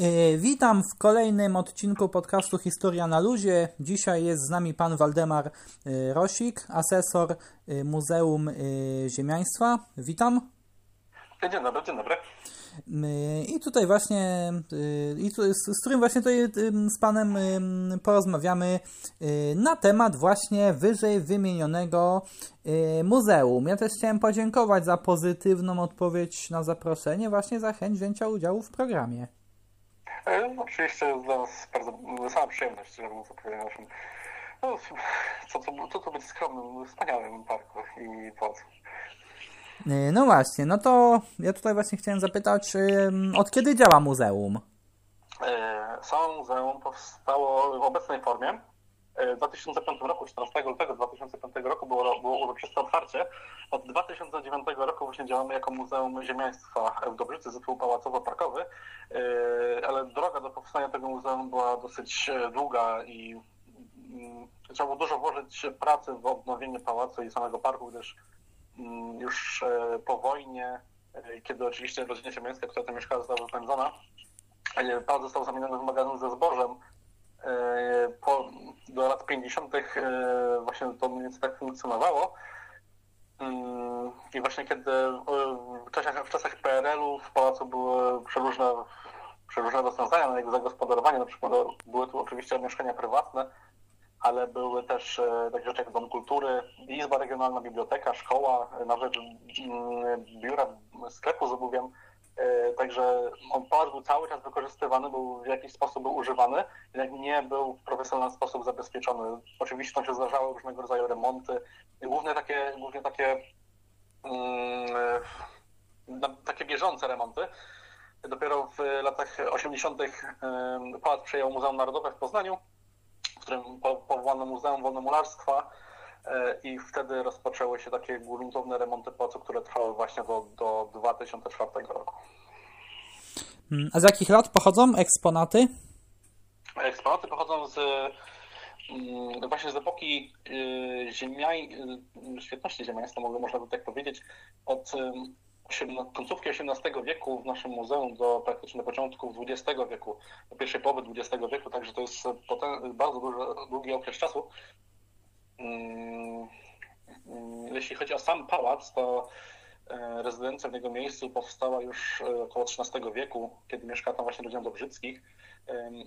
E, witam w kolejnym odcinku podcastu Historia na Luzie. Dzisiaj jest z nami pan Waldemar e, Rosik, asesor e, Muzeum Ziemiaństwa. Witam. Dzień dobry, dzień dobry. I tutaj właśnie, i tu, z którym właśnie tutaj z Panem porozmawiamy na temat właśnie wyżej wymienionego muzeum. Ja też chciałem podziękować za pozytywną odpowiedź na zaproszenie, właśnie za chęć wzięcia udziału w programie. E, oczywiście dla nas bardzo sama przyjemność, że móc opowiedzieć naszym no, co, co, co to być skromnym, wspaniałym parku i pałacu. E, no właśnie, no to ja tutaj właśnie chciałem zapytać, od kiedy działa muzeum? E, samo muzeum powstało w obecnej formie w 2005 roku, 14 lutego 2005 roku było, było uroczyste otwarcie. Od 2009 roku właśnie działamy jako Muzeum Ziemiaństwa w Dobrzycy, zespół pałacowo-parkowy, e, ale droga do powstania tego muzeum była dosyć e, długa i mm, trzeba było dużo włożyć pracy w odnowienie pałacu i samego parku, gdyż mm, już e, po wojnie, kiedy oczywiście rodzina ziemiańska, która tam mieszkała, została wypędzona, pałac został zamieniony w magazyn ze zbożem, E, po, do lat 50. E, właśnie to mniej więcej tak funkcjonowało. Mm, I właśnie kiedy w czasach, w czasach PRL-u w pałacu były przeróżne, przeróżne rozwiązania na jego zagospodarowanie, na przykład były tu oczywiście mieszkania prywatne, ale były też e, takie rzeczy jak Dom Kultury, Izba Regionalna, Biblioteka, Szkoła, nawet mm, biura sklepu z obuwiem E, także on pałac był cały czas wykorzystywany, był w jakiś sposób był używany, jednak nie był w profesjonalny sposób zabezpieczony. Oczywiście tam się zdarzały różnego rodzaju remonty, głównie takie, głównie takie, um, takie bieżące remonty. Dopiero w latach 80. pałac przejął Muzeum Narodowe w Poznaniu, w którym powołano Muzeum Wolnomularstwa e, i wtedy rozpoczęły się takie gruntowne remonty pałacu, które trwały właśnie do, do 2004 roku. Mm, a z jakich lat pochodzą eksponaty? Eksponaty pochodzą z mm, właśnie z epoki y, ziemiaj, y, świetności ziemiaństwa, można by tak powiedzieć, od końcówki XVIII wieku w naszym muzeum do praktycznie początku XX wieku, do pierwszej połowy XX wieku, także to jest potem, bardzo duży, długi okres czasu. Mm, jeśli chodzi o sam pałac, to E, rezydencja w jego miejscu powstała już e, około XIII wieku, kiedy mieszka tam właśnie rodzina Dobrzyckich,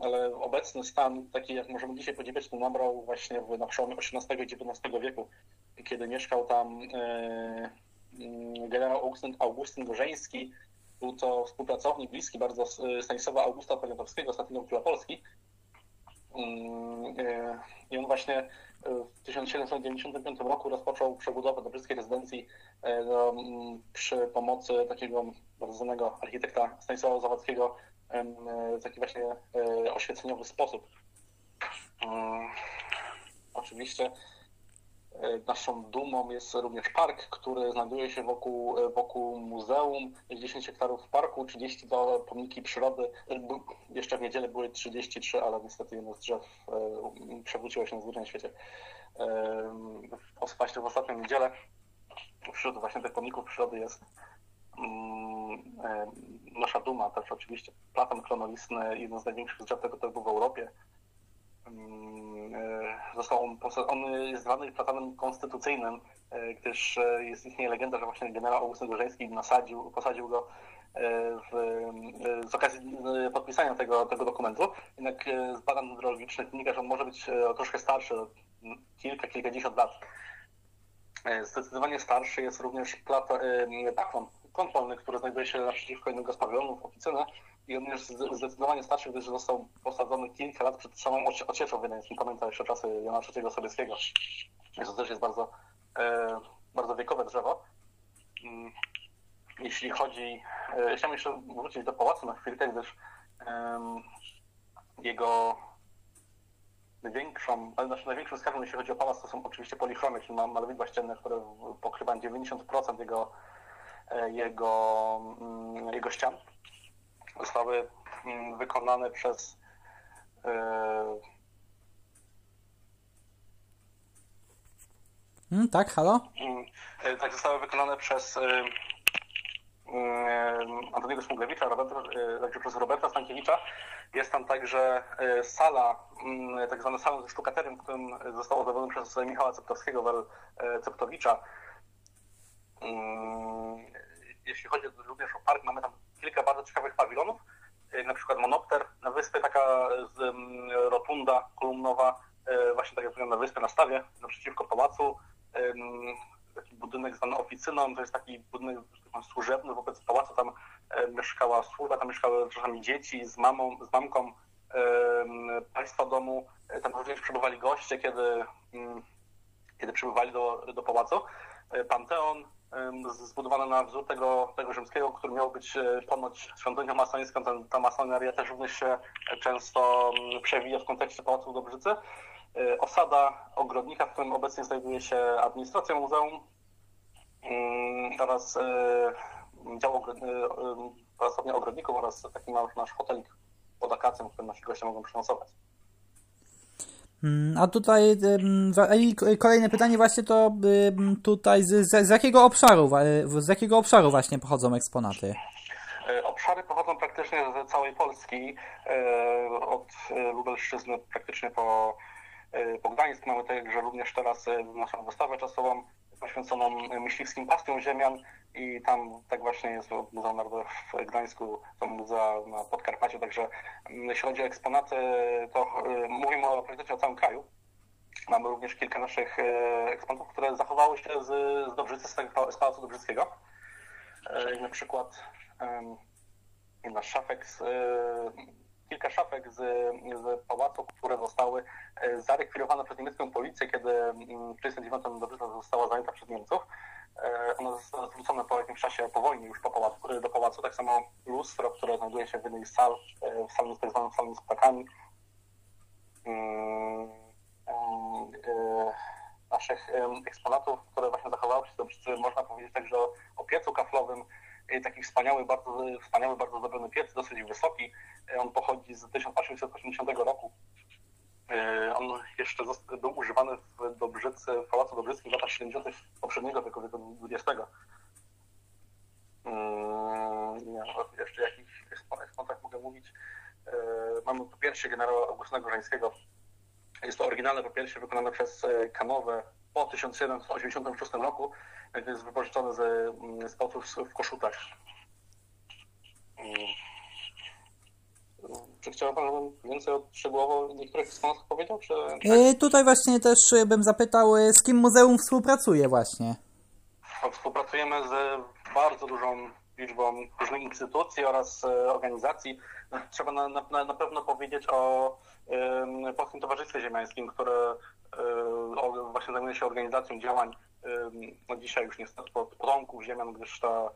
ale obecny stan, taki jak możemy dzisiaj podziwiać, to nabrał właśnie w, na XVIII i XIX wieku, kiedy mieszkał tam e, mm, generał Augustyn, Augustyn Gorzeński, był to współpracownik bliski bardzo Stanisława Augusta Poniatowskiego, ostatniego króla Polski. Mm, I on właśnie w 1795 roku rozpoczął przebudowę Dobrzyckiej rezydencji no, przy pomocy takiego bardzo znanego architekta Stanisława Zawadzkiego w taki właśnie e, oświeceniowy sposób. Oczywiście naszą dumą jest również park, który znajduje się wokół, wokół muzeum. 10 hektarów parku, 30 do pomniki przyrody. Jeszcze w niedzielę były 33, ale niestety jedno z drzew przewróciło się na zwyczajnym świecie. Właśnie w ostatnią niedzielę wśród właśnie tych pomników przyrody jest mm, e, nasza duma, też oczywiście platan klonolistny, jeden z największych drzew tego typu w Europie. Mm, e, został on, on jest zwany platanem konstytucyjnym, e, gdyż jest istnieje legenda, że właśnie generał Augustyn Gorzeński nasadził, posadził go w, z okazji podpisania tego, tego dokumentu. Jednak z badań hydrologicznych wynika, że on może być troszkę starszy, kilka, kilkadziesiąt lat. E, zdecydowanie starszy jest również plato, pakon kontrolny, który znajduje się naprzeciwko innego z pawilonów, oficyny i on jest zdecydowanie starszy, gdyż został posadzony kilka lat przed samą ocieczą wiedeńską. Pamiętam jeszcze czasy Jana III Sobieskiego. To też jest bardzo, e, bardzo wiekowe drzewo. Mm, jeśli chodzi... E, chciałem jeszcze wrócić do pałacu na chwilkę, gdyż jego największą, ale znaczy największą skarbą, jeśli chodzi o pałac, to są oczywiście polichrony, czyli ma malowidła ścienne, które pokrywają 90% jego, jego, mm, jego ścian. Zostały mm, wykonane przez Hmm, tak, halo? E, tak, zostały wykonane przez Antoniego Smuglewicza, także przez Roberta Stankiewicza. Jest tam także sala, mm, tak zwana sala ze sztukaterem, którym został ozdrobiony przez Michała Ceptowskiego, Ceptowicza. Mm, jeśli chodzi również o park, mamy tam kilka bardzo ciekawych pawilonów, jak na przykład Monopter na wyspie, taka z, mm, rotunda kolumnowa, e, właśnie tak jak powiedziałem, na wyspie na stawie, naprzeciwko pałacu. Taki budynek zwany oficyną, to jest taki budynek służebny wobec pałacu, tam mieszkała służba, tam mieszkały czasami dzieci z mamą, z mamką państwa domu, tam również przebywali goście, kiedy, mm, kiedy przybywali do, do pałacu. Panteon, zbudowane na wzór tego, tego rzymskiego, który miał być e, ponoć świątynią masońską. Ta, ta masoneria też również się często przewija w kontekście Pałacu Dobrzycy. E, osada ogrodnika, w którym obecnie znajduje się administracja muzeum oraz e, dział pracownia ogrodników oraz taki nasz hotelik pod akacją, w którym nasi goście mogą przenocować. Mm, a tutaj kolejne pytanie właśnie to tutaj z, z, z, jakiego obszaru z jakiego obszaru właśnie pochodzą eksponaty? Obszary pochodzą praktycznie z całej Polski, od Lubelszczyzny praktycznie po, po Gdańsk. Mamy także również teraz naszą wystawę czasową poświęconą myśliwskim pastiom ziemian i tam tak właśnie jest Muzeum Narodowe w Gdańsku, to muzea na Podkarpaciu, także mm, jeśli chodzi o eksponaty, to y, mówimy o priorytecie o całym kraju. Mamy również kilka naszych y, eksponatów, które zachowały się z, z Dobrzycy, z, tego, z Pałacu Dobrzyckiego. Y, na przykład nasz szafek z, kilka szafek z, z pałacu, które zostały zarekwirowane przez niemiecką policję, kiedy mm, w 1939 Dobrzyca została zajęta przez Niemców. E, one zostały zwrócone po jakimś czasie po wojnie już po pałacu, do pałacu. Tak samo lustro, które znajduje się w jednej z sal, e, w tak zwanym salą z ptakami. Mm, e, naszych eksponatów, które właśnie zachowały się, to można powiedzieć także o, o piecu kaflowym, taki wspaniały, bardzo, wspaniały, bardzo zdobiony piec, dosyć wysoki. On pochodzi z 1880 roku. E, on jeszcze był używany w Dobrzycy, w Pałacu Dobrzyckim w latach 70. poprzedniego wieku, wieku XX. Mm, nie, jeszcze jakichś eksponatach mogę mówić. E, mamy popiersie generała Augustyna Gorzańskiego. Jest to oryginalne popiersie wykonane przez e, Kanowę po 1786 roku. Jest wypożyczone z, mm, z w Koszutach. Mm. Czy chciałby Pan, więcej szczegółowo niektórych eksponatów powiedział? Czy... Yy, tutaj właśnie też bym zapytał, e, z kim muzeum współpracuje właśnie? Współpracujemy z bardzo dużą liczbą różnych instytucji oraz e, organizacji. Trzeba na, na, na pewno powiedzieć o y, Polskim Towarzystwie Ziemiańskim, które y, właśnie zajmuje się organizacją działań no dzisiaj już niestety potomków ziemian, gdyż ta,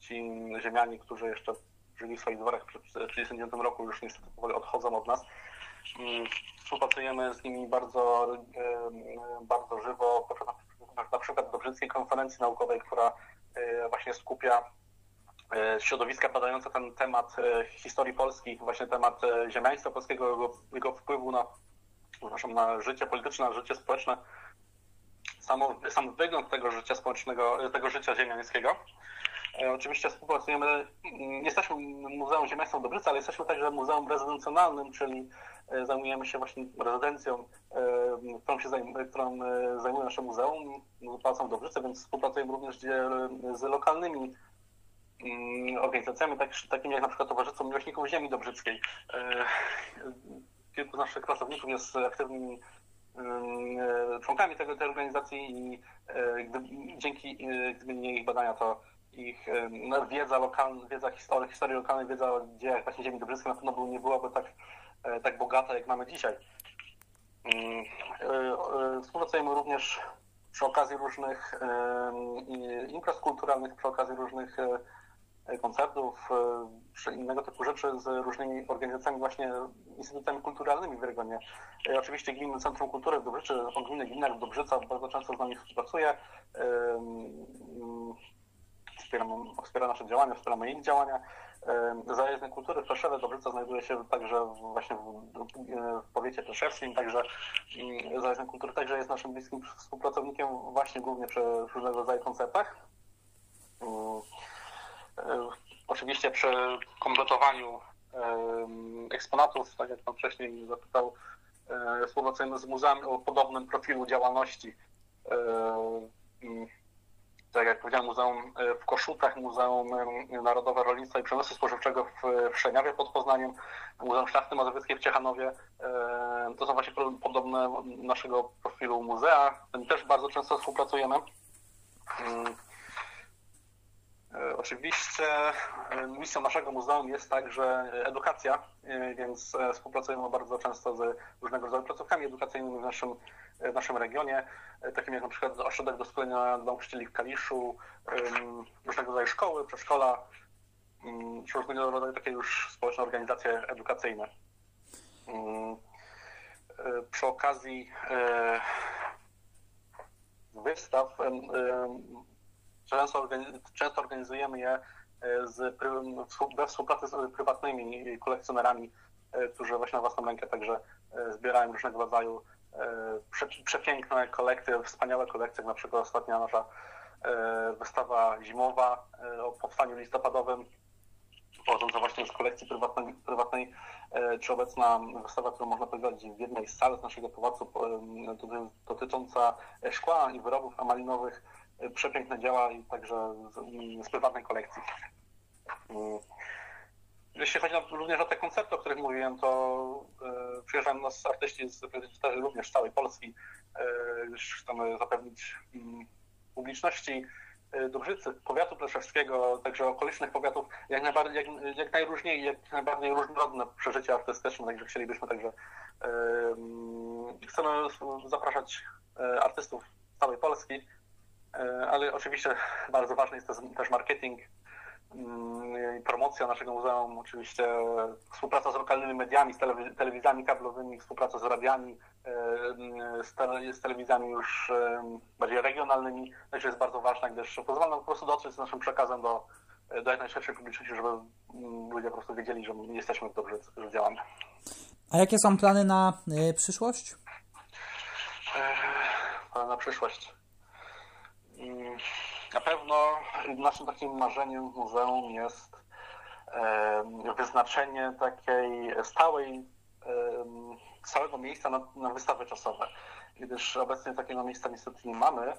ci ziemianie, którzy jeszcze żyli w swoich dworach w 1939 roku, już niestety powoli odchodzą od nas. Mm, współpracujemy z nimi bardzo, bardzo żywo, na przykład do Dobrzyckiej Konferencji Naukowej, która e, właśnie skupia e, środowiska badające ten temat e, historii Polski, właśnie temat ziemiaństwa polskiego, jego, jego wpływu na, na życie polityczne, na życie społeczne, sam wygląd tego życia społecznego, tego życia ziemiańskiego. E, oczywiście współpracujemy, nie jesteśmy Muzeum Ziemiaństwa Dobryca, ale jesteśmy także muzeum rezydencjonalnym, czyli e, zajmujemy się właśnie rezydencją, e, którą, się zajmuje, którą zajmuje nasze muzeum, Pałacem Dobrzyce, więc współpracujemy również z lokalnymi organizacjami, tak, takimi jak na przykład Towarzystwo Miłośników Ziemi Dobrzyckiej. Kilku z naszych pracowników jest aktywnymi mm, członkami tego, tej organizacji i gdy, dzięki gdyby nie ich badania, to ich no, wiedza lokalna, wiedza historii, historii lokalnej, wiedza o dziejach właśnie ziemi dobrzyckiej na pewno nie byłaby tak, e, tak bogata, jak mamy dzisiaj. Mm, e, e, współpracujemy również przy okazji różnych imprez kulturalnych, przy okazji różnych koncertów, czy innego typu rzeczy z różnymi organizacjami, właśnie instytutami kulturalnymi w regionie. Oczywiście Gminne Centrum Kultury w Dobrzyczy, Gminy Gmina Dobrzyca bardzo często z nami współpracuje wspieramy, wspiera nasze działania, wspieramy ich działania. Zajezdne Kultury w Pleszewie Dobrzyca znajduje się także właśnie w, w powiecie pleszewskim, także mm, Zajezdne Kultury także jest naszym bliskim współpracownikiem właśnie głównie przy różnego rodzaju koncertach. Mm, oczywiście przy kompletowaniu eksponatów, tak jak Pan wcześniej zapytał, współpracujemy z muzeami o podobnym profilu działalności. Tak jak powiedziałem, Muzeum w Koszutach, Muzeum Narodowe Rolnictwa i Przemysłu Spożywczego w Szczeniawie pod Poznaniem, Muzeum Szlachty Mazowieckiej w Ciechanowie. To są właśnie podobne naszego profilu muzea. Z też bardzo często współpracujemy. E, oczywiście e, misją naszego muzeum jest także edukacja, e, więc współpracujemy bardzo często z różnego rodzaju placówkami edukacyjnymi w naszym, w naszym regionie, takimi jak na przykład Ośrodek Doskonalenia Nauczycieli w Kaliszu, różnego rodzaju szkoły, przedszkola, czy różnego rodzaju takie już społeczne organizacje edukacyjne. Przy okazji wystaw Często, często organizujemy je e, z, we współpracy z prywatnymi kolekcjonerami, e, którzy właśnie na własną rękę także e, zbierają różnego rodzaju przepiękne kolekcje, wspaniałe kolekcje, na przykład ostatnia nasza wystawa zimowa o powstaniu listopadowym, pochodząca właśnie z kolekcji prywatnej, prywatnej czy obecna wystawa, którą można prowadzić w jednej z sal z naszego pałacu, dotycząca szkła i wyrobów amalinowych, przepiękne dzieła i także z, z prywatnej kolekcji. Mm. Jeśli chodzi również o te koncerty, o których mówiłem, to e, przyjeżdżają nas artyści z, również z całej Polski. E, chcemy zapewnić mm, publiczności e, Dobrzycy, powiatu pleszewskiego, także okolicznych powiatów, jak, najbardziej, jak, jak najróżniej, jak najbardziej różnorodne przeżycia artystyczne, także chcielibyśmy także chcemy zapraszać artystów z całej Polski, E, ale oczywiście bardzo ważny jest też marketing, mm, promocja naszego muzeum, oczywiście współpraca z lokalnymi mediami, z telewizjami kablowymi, współpraca z radiami, e, z, tele, z telewizjami już e, bardziej regionalnymi, także jest bardzo ważna, gdyż pozwala nam po prostu dotrzeć z naszym przekazem do, do jak najszerszej publiczności, żeby mm, ludzie po prostu wiedzieli, że my jesteśmy dobrze, że działamy. A jakie są plany na przyszłość? Plany na przyszłość. Na pewno naszym takim marzeniem w muzeum jest wyznaczenie takiej stałej, stałego miejsca na, na wystawy czasowe, gdyż obecnie takiego miejsca niestety nie mamy.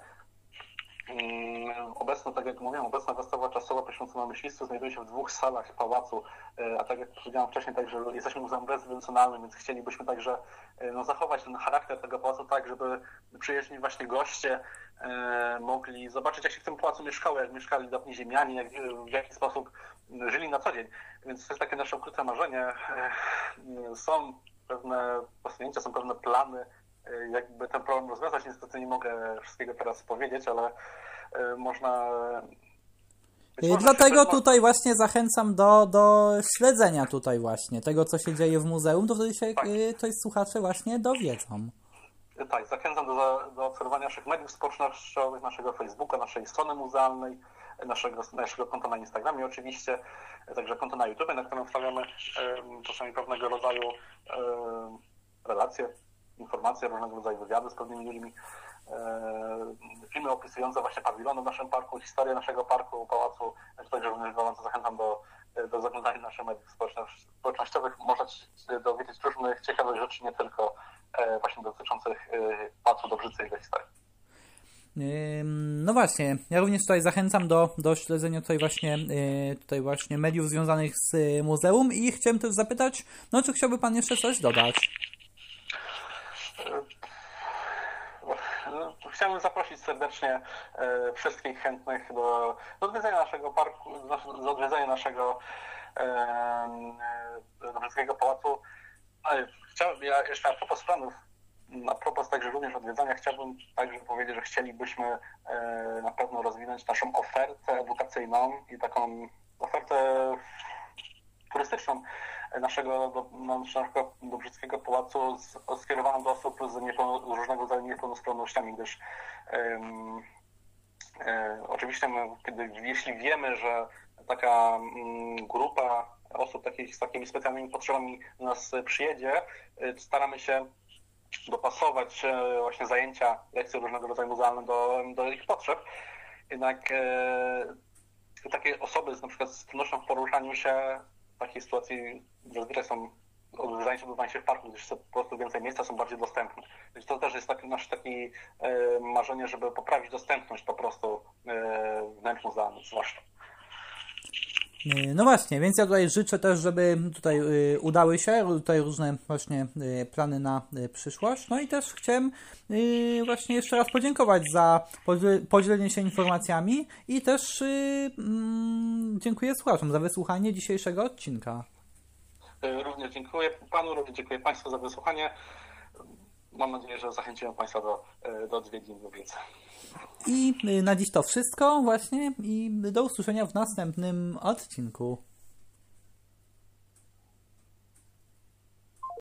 Obecna, tak jak mówiłem, obecna wystawa czasowa poświęcona myślistwu znajduje się w dwóch salach pałacu, e, a tak jak powiedziałem wcześniej, także jesteśmy muzeum rezydencjonalnym, więc chcielibyśmy także e, no, zachować ten charakter tego pałacu tak, żeby przyjeźdźni właśnie goście e, mogli zobaczyć, jak się w tym pałacu mieszkało, jak mieszkali dawni ziemianie, jak, w jaki sposób żyli na co dzień. Więc to jest takie nasze ukryte marzenie. Są pewne posunięcia, są pewne plany, jakby ten problem rozwiązać. Niestety nie mogę wszystkiego teraz powiedzieć, ale e, można Dlatego tutaj właśnie zachęcam do, do śledzenia tutaj właśnie tego, co się dzieje w muzeum, to wtedy się tak. E, to jest słuchacze właśnie dowiedzą. Tak, zachęcam do, do obserwowania naszych mediów społecznościowych, naszego Facebooka, naszej strony muzealnej, naszego, naszego konta na Instagramie oczywiście, także konto na YouTube, na którym wstawiamy czasami pewnego rodzaju relacje informacje, różnego rodzaju wywiady z pewnymi ludźmi, e, filmy opisujące właśnie pawilony w naszym parku, historię naszego parku, pałacu. Także również gorąco zachęcam do, do zaglądania naszych mediów społecznościowych. Można się dowiedzieć różnych ciekawych rzeczy, nie tylko e, właśnie dotyczących e, Pałacu Dobrzycy i jego historii. No właśnie, ja również tutaj zachęcam do, do śledzenia tutaj właśnie, tutaj właśnie mediów związanych z muzeum i chciałem też zapytać, no czy chciałby Pan jeszcze coś dodać? No, chciałbym zaprosić serdecznie e, wszystkich chętnych do, do odwiedzenia naszego parku, do odwiedzenia naszego Dobrzyckiego Pałacu. Chciałbym, ja jeszcze a propos planów, a propos także również odwiedzania, chciałbym także powiedzieć, że chcielibyśmy e, na pewno rozwinąć naszą ofertę edukacyjną i taką ofertę turystyczną naszego, do, naszego Dobrzyckiego Pałacu skierowaną do osób z, różnego rodzaju niepełnosprawnościami, gdyż um, e, oczywiście my, kiedy, jeśli wiemy, że taka um, grupa osób takich, z takimi specjalnymi potrzebami do nas przyjedzie, e, staramy się dopasować e, właśnie zajęcia, lekcje różnego rodzaju muzealne do, do ich potrzeb. Jednak e, takie osoby z, na przykład z trudnością w poruszaniu się takiej sytuacji zazwyczaj są zajęcia odbywają się w parku, gdyż po prostu więcej miejsca, są bardziej dostępne. Więc to też jest taki, nasze takie marzenie, żeby poprawić dostępność po prostu e, wnętrzu zdalnych zwłaszcza. Y, no właśnie, więc ja tutaj życzę też, żeby tutaj y, udały się tutaj różne właśnie y, plany na przyszłość. No i też chciałem właśnie jeszcze raz podziękować za podzielenie się informacjami i też mm, dziękuję słuchaczom za wysłuchanie dzisiejszego odcinka. Również dziękuję Panu, również dziękuję Państwu za wysłuchanie. Mam nadzieję, że zachęciłem Państwa do, do odwiedzin więcej. I na dziś to wszystko właśnie i do usłyszenia w następnym odcinku.